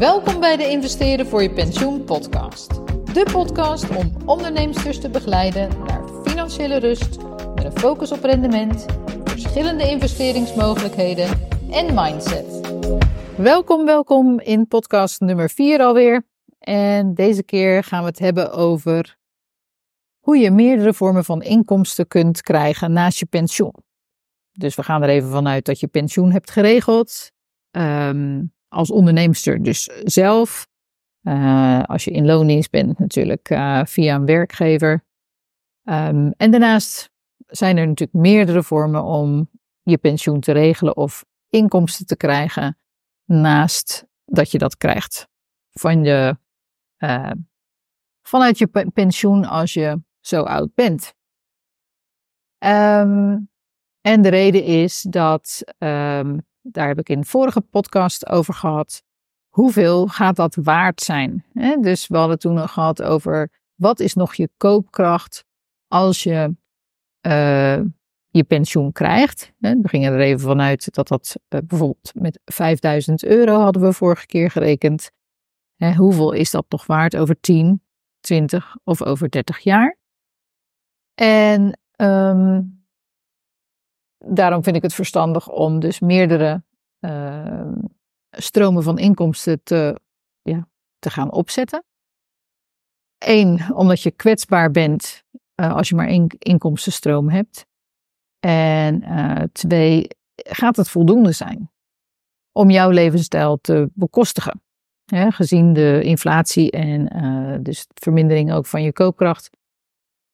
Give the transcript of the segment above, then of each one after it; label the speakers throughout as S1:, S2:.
S1: Welkom bij de Investeren voor je pensioen podcast. De podcast om ondernemers te begeleiden naar financiële rust met een focus op rendement, verschillende investeringsmogelijkheden en mindset. Welkom, welkom in podcast nummer 4 alweer. En deze keer gaan we het hebben over hoe je meerdere vormen van inkomsten kunt krijgen naast je pensioen. Dus we gaan er even vanuit dat je pensioen hebt geregeld. Ehm, als onderneemster dus zelf. Uh, als je in loondienst bent natuurlijk uh, via een werkgever. Um, en daarnaast zijn er natuurlijk meerdere vormen om je pensioen te regelen of inkomsten te krijgen naast dat je dat krijgt van je, vanuit je pensioen als je zo oud bent. Um, en de reden is dat um, daar heb ik in de vorige podcast over gehad. Hoeveel gaat dat waard zijn? Dus we hadden toen gehad over wat is nog je koopkracht als je uh, je pensioen krijgt. We gingen er even vanuit dat dat uh, bijvoorbeeld met 5000 euro hadden we vorige keer gerekend. Hoeveel is dat nog waard over 10, 20 of over 30 jaar? En um, daarom vind ik het verstandig om dus meerdere uh, stromen van inkomsten te, ja, te gaan opzetten. Eén, omdat je kwetsbaar bent uh, als je maar één inkomstenstroom hebt. En uh, twee, gaat het voldoende zijn om jouw levensstijl te bekostigen? Gezien de inflatie en dus de vermindering ook van je koopkracht.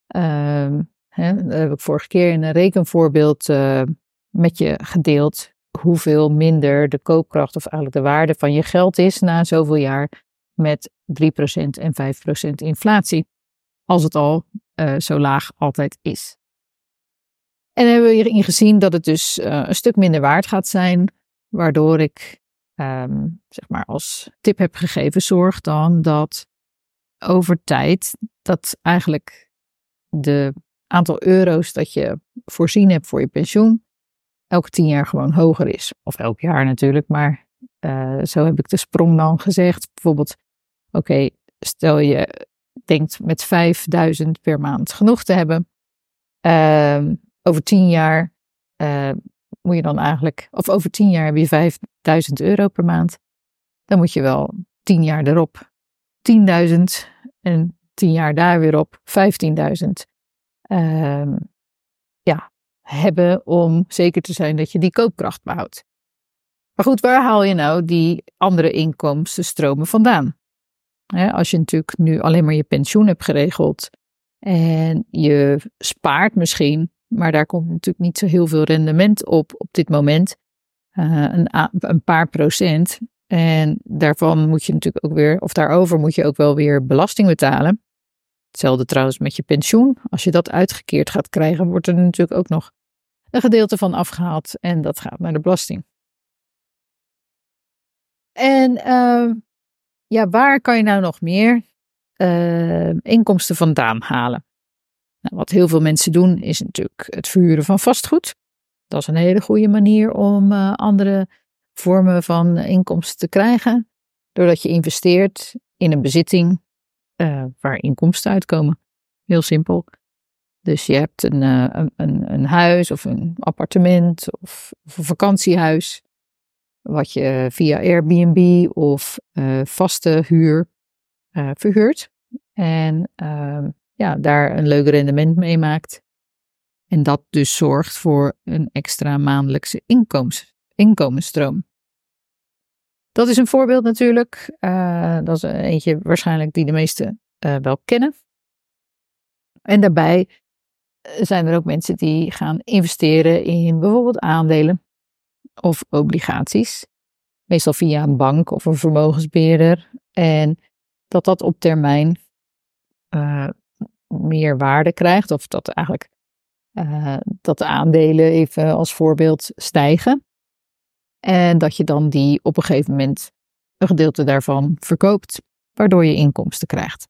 S1: Ehm, Dat heb ik vorige keer in een rekenvoorbeeld uh, met je gedeeld. Hoeveel minder de koopkracht of eigenlijk de waarde van je geld is na zoveel jaar met 3% en 5% inflatie. Als het al uh, zo laag altijd is. En hebben we hierin gezien dat het dus uh, een stuk minder waard gaat zijn, waardoor ik um, zeg maar als tip heb gegeven, zorg dan dat over tijd dat eigenlijk de aantal euro's dat je voorzien hebt voor je pensioen elke tien jaar gewoon hoger is. Of elk jaar natuurlijk, maar uh, zo heb ik de sprong dan gezegd. Bijvoorbeeld, oké, stel je denkt met 5000 per maand genoeg te hebben. Uh, over tien jaar uh, moet je dan eigenlijk, of over tien jaar heb je 5000 euro per maand. Dan moet je wel tien jaar erop 10.000 en tien jaar daar weer op 15.000 uh, ja, hebben om zeker te zijn dat je die koopkracht behoudt. Maar goed, waar haal je nou die andere inkomstenstromen vandaan? als je natuurlijk nu alleen maar je pensioen hebt geregeld en je spaart misschien, maar daar komt natuurlijk niet zo heel veel rendement op op dit moment, uh, een, een paar procent. En daarvan moet je natuurlijk ook weer, of daarover moet je ook wel weer belasting betalen. Hetzelfde trouwens met je pensioen. Als je dat uitgekeerd gaat krijgen, wordt er natuurlijk ook nog een gedeelte van afgehaald en dat gaat naar de belasting. En uh, ja, waar kan je nou nog meer uh, inkomsten vandaan halen? Nou, wat heel veel mensen doen is natuurlijk het verhuren van vastgoed. Dat is een hele goede manier om uh, andere vormen van inkomsten te krijgen. Doordat je investeert in een bezitting uh, waar inkomsten uitkomen. Heel simpel. Dus je hebt een, uh, een, een, huis of een appartement of, een vakantiehuis. Wat je via Airbnb of uh, vaste huur verhuurt. En ehm, ja, daar een leuk rendement mee maakt. En dat dus zorgt voor een extra maandelijkse inkomens, inkomensstroom. Dat is een voorbeeld natuurlijk. Uh, dat is eentje waarschijnlijk die de meesten uh, wel kennen. En daarbij eh, zijn er ook mensen die gaan investeren in bijvoorbeeld aandelen of obligaties. Meestal via een bank of een vermogensbeheerder. En dat dat op termijn meer waarde krijgt. Of dat eigenlijk dat de aandelen even als voorbeeld stijgen. En dat je dan die op een gegeven moment een gedeelte daarvan verkoopt, waardoor je inkomsten krijgt.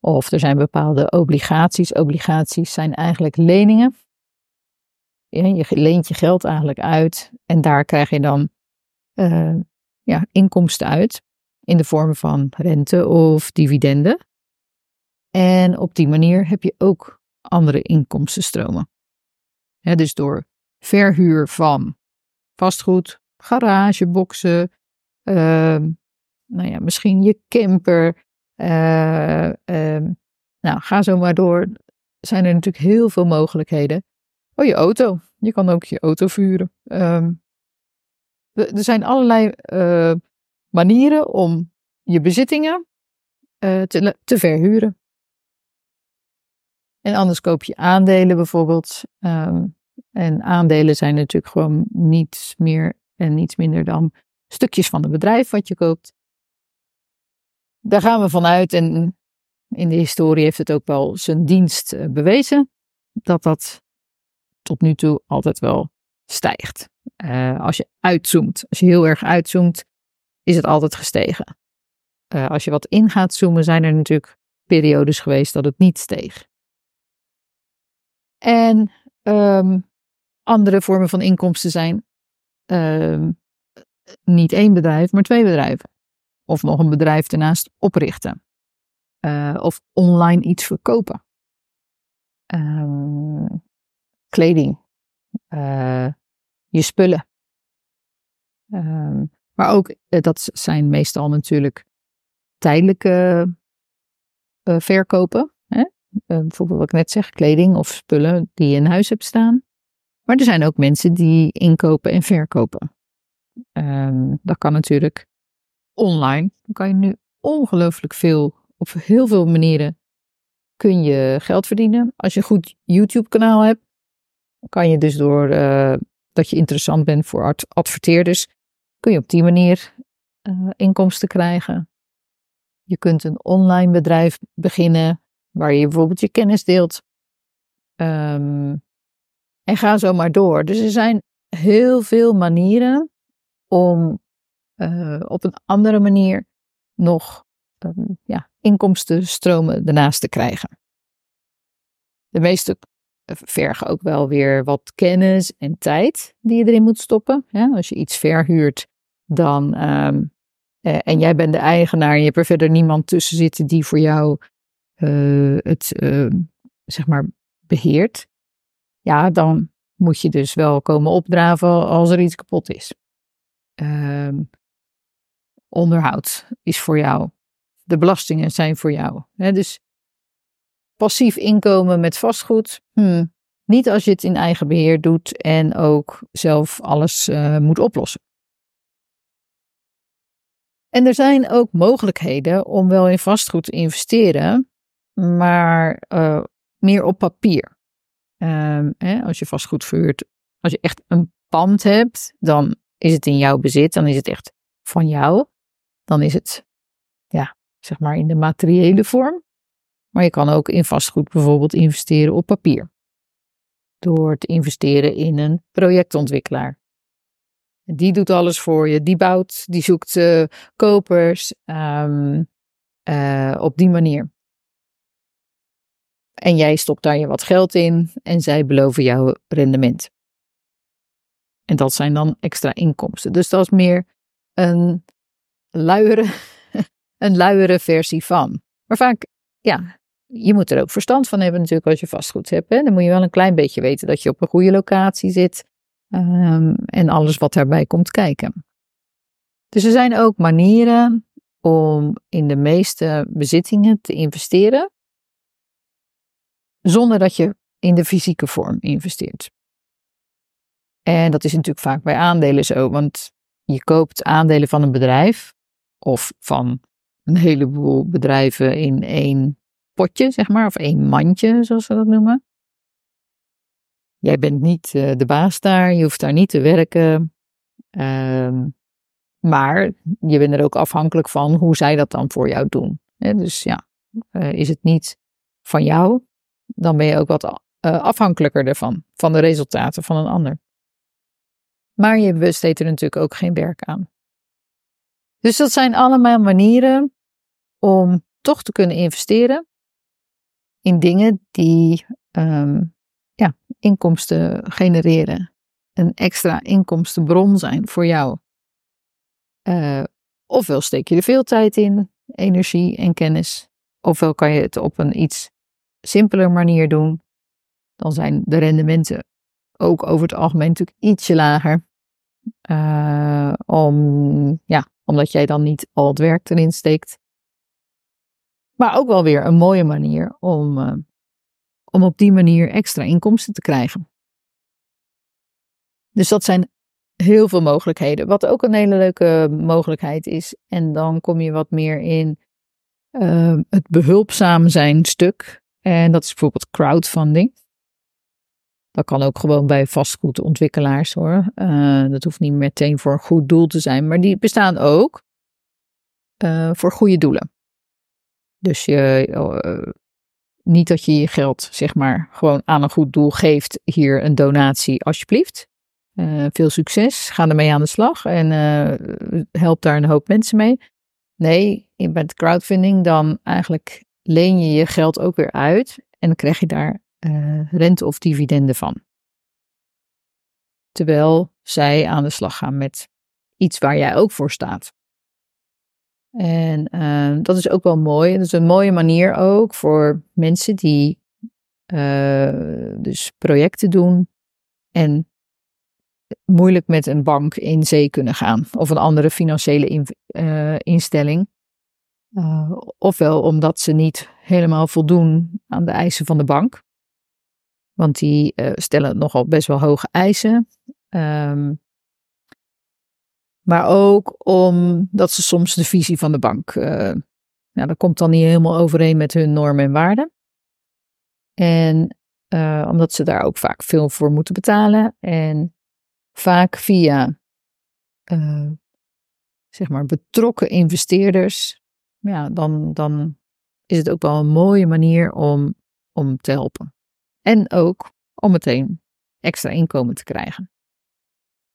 S1: Of er zijn bepaalde obligaties. Obligaties zijn eigenlijk leningen. je leent je geld eigenlijk uit en daar krijg je dan uh, ja, inkomsten uit in de vorm van rente of dividenden. En op die manier heb je ook andere inkomstenstromen. dus door verhuur van vastgoed, garageboxen, uh, nou ja, misschien je camper. Uh, uh, nou, ga zo maar door. Zijn er natuurlijk heel veel mogelijkheden. Oh, je auto. Je kan ook je auto vuren. Ehm, er zijn allerlei eh, manieren om je bezittingen uh, te, te, verhuren. En anders koop je aandelen bijvoorbeeld. En aandelen zijn natuurlijk gewoon niets meer en niets minder dan stukjes van het bedrijf wat je koopt. Daar gaan we vanuit en in de historie heeft het ook wel zijn dienst eh, bewezen dat dat tot nu toe altijd wel stijgt. Uh, als je uitzoomt, als je heel erg uitzoomt, is het altijd gestegen. Uh, als je wat in gaat zoomen, zijn er natuurlijk periodes geweest dat het niet steeg. En um, andere vormen van inkomsten zijn um, niet één bedrijf, maar twee bedrijven. Of nog een bedrijf daarnaast oprichten. Uh, of online iets verkopen. Um, kleding. Uh, je spullen. Um, maar ook, uh, dat zijn meestal natuurlijk tijdelijke verkopen. Hè? bijvoorbeeld wat ik net zeg, kleding of spullen die je in huis hebt staan. Maar er zijn ook mensen die inkopen en verkopen. Um, dat kan natuurlijk online. Dan kan je nu ongelooflijk veel, op heel veel manieren kun je geld verdienen. Als je een goed YouTube kanaal hebt, kan je dus door uh, dat je interessant bent voor adverteerders, kun je op die manier uh, inkomsten krijgen. Je kunt een online bedrijf beginnen waar je bijvoorbeeld je kennis deelt. Um, en ga zo maar door. Dus er zijn heel veel manieren om uh, op een andere manier nog um, ja, inkomstenstromen ernaast te krijgen. De meeste vergen ook wel weer wat kennis en tijd die je erin moet stoppen. Als je iets verhuurt, dan. Um, uh, en jij bent de eigenaar en je hebt er verder niemand tussen zitten die voor jou het zeg maar beheert ja, dan moet je dus wel komen opdraven als er iets kapot is. Um, onderhoud is voor jou. De belastingen zijn voor jou. dus passief inkomen met vastgoed, hmm, niet als je het in eigen beheer doet en ook zelf alles uh, moet oplossen. En er zijn ook mogelijkheden om wel in vastgoed te investeren, maar uh, meer op papier. Um, hè, als je vastgoed verhuurt, als je echt een pand hebt, dan is het in jouw bezit, dan is het echt van jou. Dan is het, ja, zeg maar in de materiële vorm. Maar je kan ook in vastgoed bijvoorbeeld investeren op papier. Door te investeren in een projectontwikkelaar. Die doet alles voor je, die bouwt, die zoekt uh, kopers um, uh, op die manier. En jij stopt daar je wat geld in en zij beloven jou rendement. En dat zijn dan extra inkomsten. Dus dat is meer een luiere, een luiere versie van. Maar vaak, ja, je moet er ook verstand van hebben natuurlijk als je vastgoed hebt. Hè? Dan moet je wel een klein beetje weten dat je op een goede locatie zit. Um, en alles wat daarbij komt kijken. Dus er zijn ook manieren om in de meeste bezittingen te investeren zonder dat je in de fysieke vorm investeert. En dat is natuurlijk vaak bij aandelen zo, want je koopt aandelen van een bedrijf of van een heleboel bedrijven in één potje, zeg maar, of één mandje, zoals we dat noemen. Jij bent niet uh, de baas daar, je hoeft daar niet te werken. Uh, maar je bent er ook afhankelijk van hoe zij dat dan voor jou doen. dus ja, uh, is het niet van jou, dan ben je ook wat uh, afhankelijker ervan, van de resultaten van een ander. Maar je besteedt er natuurlijk ook geen werk aan. Dus dat zijn allemaal manieren om toch te kunnen investeren in dingen die um, ja, inkomsten genereren. Een extra inkomstenbron zijn voor jou. Uh, ofwel steek je er veel tijd in, energie en kennis, ofwel kan je het op een iets simpeler manier doen. Dan zijn de rendementen ook over het algemeen natuurlijk ietsje lager. Uh, om, ja, omdat jij dan niet al het werk erin steekt. Maar ook wel weer een mooie manier om, uh, om op die manier extra inkomsten te krijgen. Dus dat zijn heel veel mogelijkheden. Wat ook een hele leuke mogelijkheid is. En dan kom je wat meer in uh, het behulpzaam zijn stuk. En dat is bijvoorbeeld crowdfunding. Dat kan ook gewoon bij vastgoedontwikkelaars hoor. Uh, dat hoeft niet meteen voor een goed doel te zijn, maar die bestaan ook uh, voor goede doelen. Dus je, uh, niet dat je je geld, zeg maar, gewoon aan een goed doel geeft. Hier een donatie, alsjeblieft. veel succes, ga ermee aan de slag en help daar een hoop mensen mee. Nee, bij crowdfunding dan eigenlijk leen je je geld ook weer uit en dan krijg je daar uh, rente of dividenden van. Terwijl zij aan de slag gaan met iets waar jij ook voor staat. En uh, dat is ook wel mooi. Dat is een mooie manier ook voor mensen die uh, dus projecten doen en moeilijk met een bank in zee kunnen gaan of een andere financiële in, instelling. Ofwel omdat ze niet helemaal voldoen aan de eisen van de bank. Want die uh, stellen nogal best wel hoge eisen. Um, maar ook omdat ze soms de visie van de bank. Uh, ja, dat komt dan niet helemaal overeen met hun normen en waarden. En uh, omdat ze daar ook vaak veel voor moeten betalen. En vaak via zeg maar betrokken investeerders. Ja, dan, dan is het ook wel een mooie manier om, om te helpen. En ook om meteen extra inkomen te krijgen.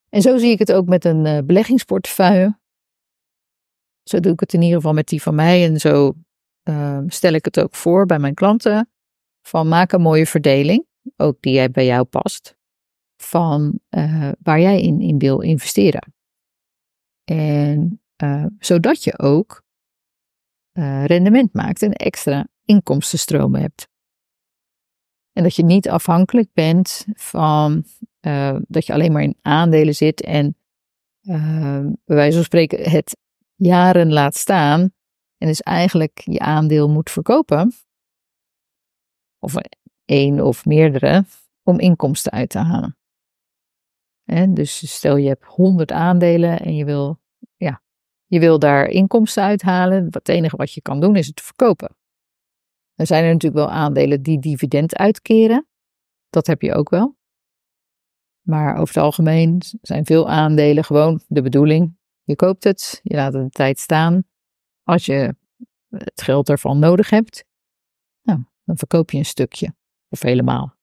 S1: En zo zie ik het ook met een uh, beleggingsportefeuille. Zo doe ik het in ieder geval met die van mij en zo uh, stel ik het ook voor bij mijn klanten. Van maak een mooie verdeling, ook die bij jou past, van uh, waar jij in, in wil investeren. En zodat je ook rendement maakt en extra inkomstenstromen hebt. En dat je niet afhankelijk bent van uh, dat je alleen maar in aandelen zit en uh, bij wijze van spreken het jaren laat staan en dus eigenlijk je aandeel moet verkopen. Of één of meerdere om inkomsten uit te halen. En dus stel je hebt 100 aandelen en je wil, je wil daar inkomsten uithalen. Het enige wat je kan doen is het verkopen. Er zijn er natuurlijk wel aandelen die dividend uitkeren. Dat heb je ook wel. Maar over het algemeen zijn veel aandelen gewoon de bedoeling. Je koopt het, je laat het een tijd staan. Als je het geld ervan nodig hebt, nou, dan verkoop je een stukje of helemaal.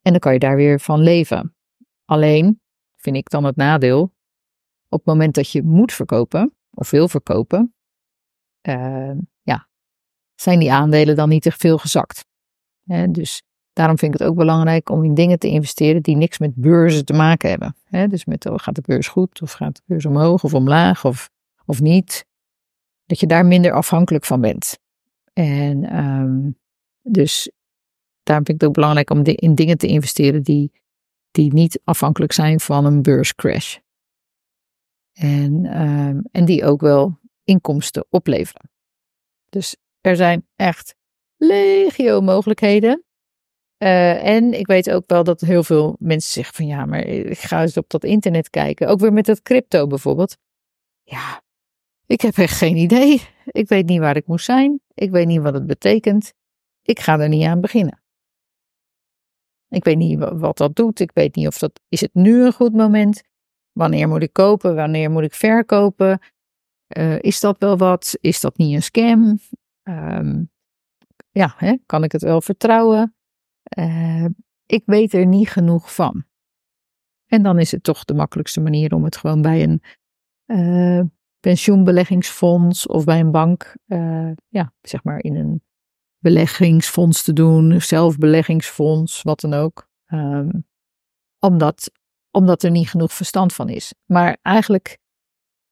S1: En dan kan je daar weer van leven. Alleen vind ik dan het nadeel, op het moment dat je moet verkopen of wil verkopen, uh, zijn die aandelen dan niet te veel gezakt. dus daarom vind ik het ook belangrijk om in dingen te investeren die niks met beurzen te maken hebben. dus met oh, gaat de beurs goed of gaat de beurs omhoog of omlaag of, of niet. Dat je daar minder afhankelijk van bent. En um, dus daarom vind ik het ook belangrijk om in dingen te investeren die, die niet afhankelijk zijn van een beurscrash. En, um, en die ook wel inkomsten opleveren. Dus er zijn echt legio mogelijkheden. Uh, en ik weet ook wel dat heel veel mensen zeggen van ja, maar ik ga eens op dat internet kijken. Ook weer met dat crypto bijvoorbeeld. Ja, ik heb echt geen idee. Ik weet niet waar ik moet zijn. Ik weet niet wat het betekent. Ik ga er niet aan beginnen. Ik weet niet wat dat doet. Ik weet niet of dat. Is het nu een goed moment? Wanneer moet ik kopen? Wanneer moet ik verkopen? Uh, is dat wel wat? Is dat niet een scam? Um, ja, hè, kan ik het wel vertrouwen? Uh, ik weet er niet genoeg van. En dan is het toch de makkelijkste manier om het gewoon bij een uh, pensioenbeleggingsfonds of bij een bank, ja, zeg maar in een beleggingsfonds te doen, zelfbeleggingsfonds, wat dan ook. Um, omdat, omdat er niet genoeg verstand van is. Maar eigenlijk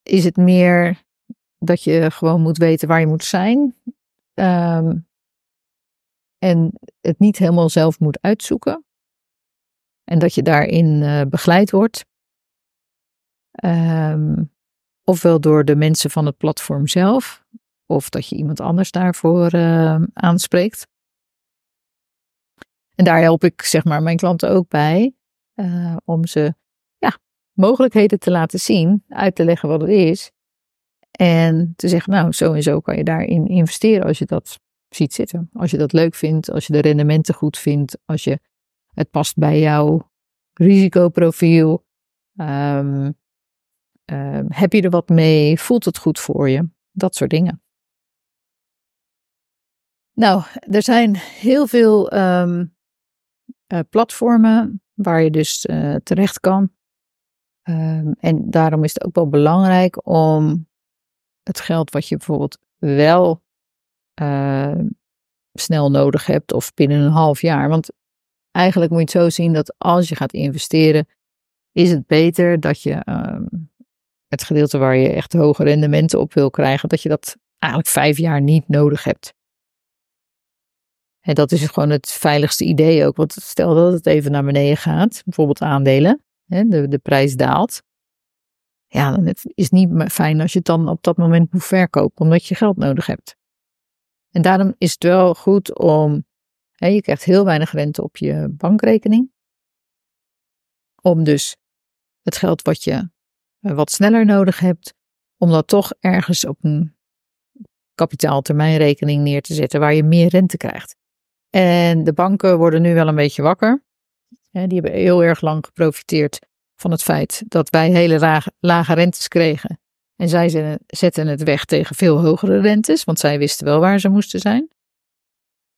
S1: is het meer dat je gewoon moet weten waar je moet zijn. Ehm, en het niet helemaal zelf moet uitzoeken. En dat je daarin uh, begeleid wordt. Um, ofwel door de mensen van het platform zelf, of dat je iemand anders daarvoor uh, aanspreekt. En daar help ik zeg maar mijn klanten ook bij, uh, om ze ja, mogelijkheden te laten zien, uit te leggen wat het is. En te zeggen, nou, zo en zo kan je daarin investeren als je dat ziet zitten. Als je dat leuk vindt, als je de rendementen goed vindt, als je het past bij jouw risicoprofiel. Um, um, heb je er wat mee? Voelt het goed voor je? Dat soort dingen. Nou, er zijn heel veel um, uh, platformen waar je dus uh, terecht kan. en daarom is het ook wel belangrijk om het geld wat je bijvoorbeeld wel uh, snel nodig hebt of binnen een half jaar. Want eigenlijk moet je het zo zien dat als je gaat investeren, is het beter dat je uh, het gedeelte waar je echt hoge rendementen op wil krijgen, dat je dat eigenlijk vijf jaar niet nodig hebt. En dat is gewoon het veiligste idee ook. Want stel dat het even naar beneden gaat, bijvoorbeeld aandelen, hè, de, de prijs daalt. Ja, dan is het niet fijn als je het dan op dat moment moet verkopen, omdat je geld nodig hebt. En daarom is het wel goed om, hè, je krijgt heel weinig rente op je bankrekening. Om dus het geld wat je eh, wat sneller nodig hebt, om dat toch ergens op een kapitaaltermijnrekening neer te zetten waar je meer rente krijgt. En de banken worden nu wel een beetje wakker. Die hebben heel erg lang geprofiteerd van het feit dat wij hele lage rentes kregen. En zij zetten het weg tegen veel hogere rentes, want zij wisten wel waar ze moesten zijn.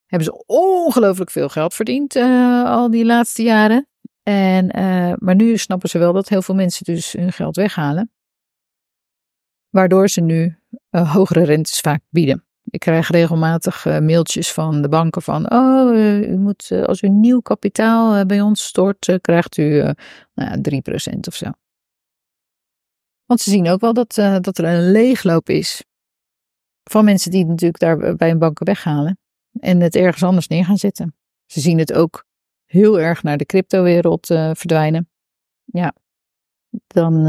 S1: Hebben ze ongelooflijk veel geld verdiend uh, al die laatste jaren. En, uh, maar nu snappen ze wel dat heel veel mensen dus hun geld weghalen. Waardoor ze nu uh, hogere rentes vaak bieden. Ik krijg regelmatig mailtjes van de banken van, oh, u moet, als u nieuw kapitaal bij ons stort, krijgt u nou, 3% of zo. Want ze zien ook wel dat, dat er een leegloop is van mensen die natuurlijk daar bij een banken weghalen en het ergens anders neer gaan zetten. Ze zien het ook heel erg naar de cryptowereld uh, verdwijnen. Ja, dan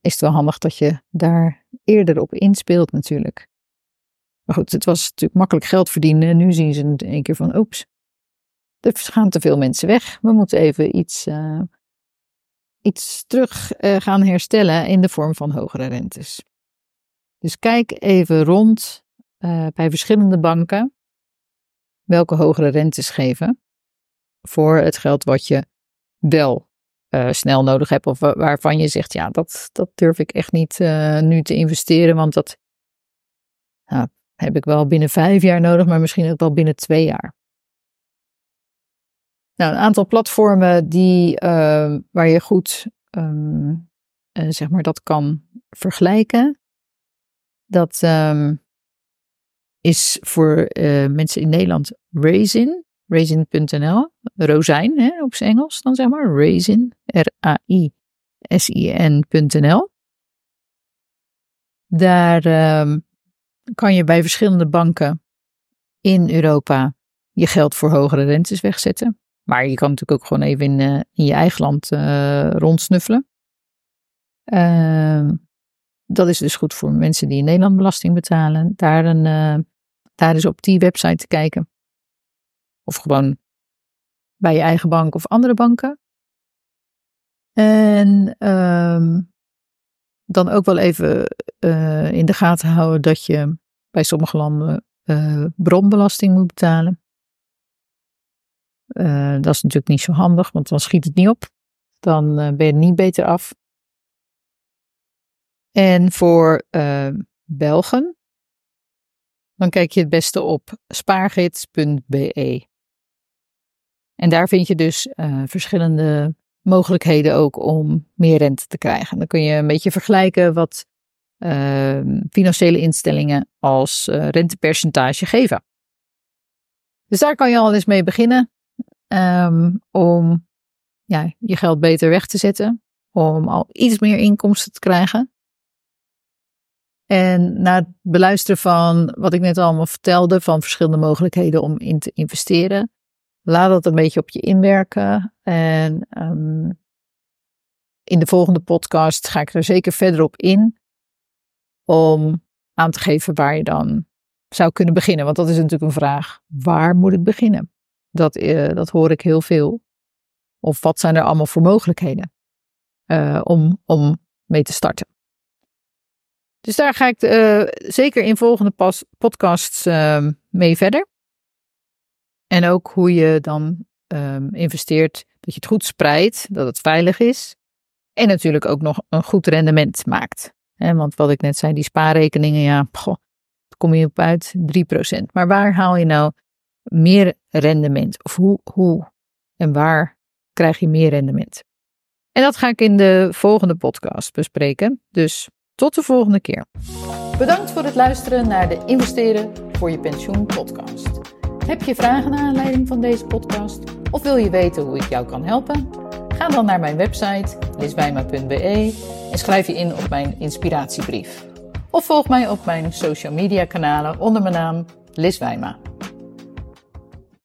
S1: is het wel handig dat je daar eerder op inspeelt natuurlijk. Maar goed, het was natuurlijk makkelijk geld verdienen en nu zien ze in één keer van oeps, er gaan te veel mensen weg. We moeten even iets uh, iets terug uh, gaan herstellen in de vorm van hogere rentes. Dus kijk even rond uh, bij verschillende banken welke hogere rentes geven voor het geld wat je wel snel nodig hebt of waarvan je zegt, ja, dat, dat durf ik echt niet nu te investeren, want dat heb ik wel binnen vijf jaar nodig, maar misschien ook wel binnen twee jaar. Nou, een aantal platformen die, uh, waar je goed um, uh, zeg maar dat kan vergelijken. Dat um, is voor uh, mensen in Nederland Raisin, raisin.nl, rozijn hè, op zijn Engels dan zeg maar, Raisin, R-A-I-S-I-N.nl. Daar kan je bij verschillende banken in Europa je geld voor hogere rentes wegzetten. Maar je kan natuurlijk ook gewoon even in, uh, in je eigen land uh, rondsnuffelen. Uh, dat is dus goed voor mensen die in Nederland belasting betalen. Daar, een, uh, daar is op die website te kijken. Of gewoon bij je eigen bank of andere banken. En ehm, dan ook wel even in de gaten houden dat je bij sommige landen bronbelasting moet betalen. Uh, dat is natuurlijk niet zo handig, want dan schiet het niet op. Dan ben je niet beter af. En voor Belgen, dan kijk je het beste op spaargids.be. En daar vind je dus verschillende mogelijkheden ook om meer rente te krijgen. Dan kun je een beetje vergelijken wat financiële instellingen als rentepercentage geven. Dus daar kan je al eens mee beginnen. Um, om ja, je geld beter weg te zetten. Om al iets meer inkomsten te krijgen. En na het beluisteren van wat ik net allemaal vertelde, van verschillende mogelijkheden om in te investeren, laat dat een beetje op je inwerken. En um, in de volgende podcast ga ik er zeker verder op in om aan te geven waar je dan zou kunnen beginnen. Want dat is natuurlijk een vraag. Waar moet ik beginnen? Dat, uh, dat hoor ik heel veel. Of wat zijn er allemaal voor mogelijkheden uh, om, om mee te starten? Dus daar ga ik uh, zeker in volgende podcasts uh, mee verder. En ook hoe je dan um, investeert, dat je het goed spreidt, dat het veilig is. En natuurlijk ook nog een goed rendement maakt. Want wat ik net zei, die spaarrekeningen, ja, kom je op uit 3%. Maar waar haal je nou meer rendement? Of hoe, hoe en waar krijg je meer rendement? En dat ga ik in de volgende podcast bespreken. Dus tot de volgende keer. Bedankt voor het luisteren naar de Investeren voor je pensioen podcast. Heb je vragen naar aanleiding van deze podcast? Of wil je weten hoe ik jou kan helpen? Ga dan naar mijn website liswijma.be en schrijf je in op mijn inspiratiebrief. Of volg mij op mijn social media kanalen onder mijn naam Liz Wijma.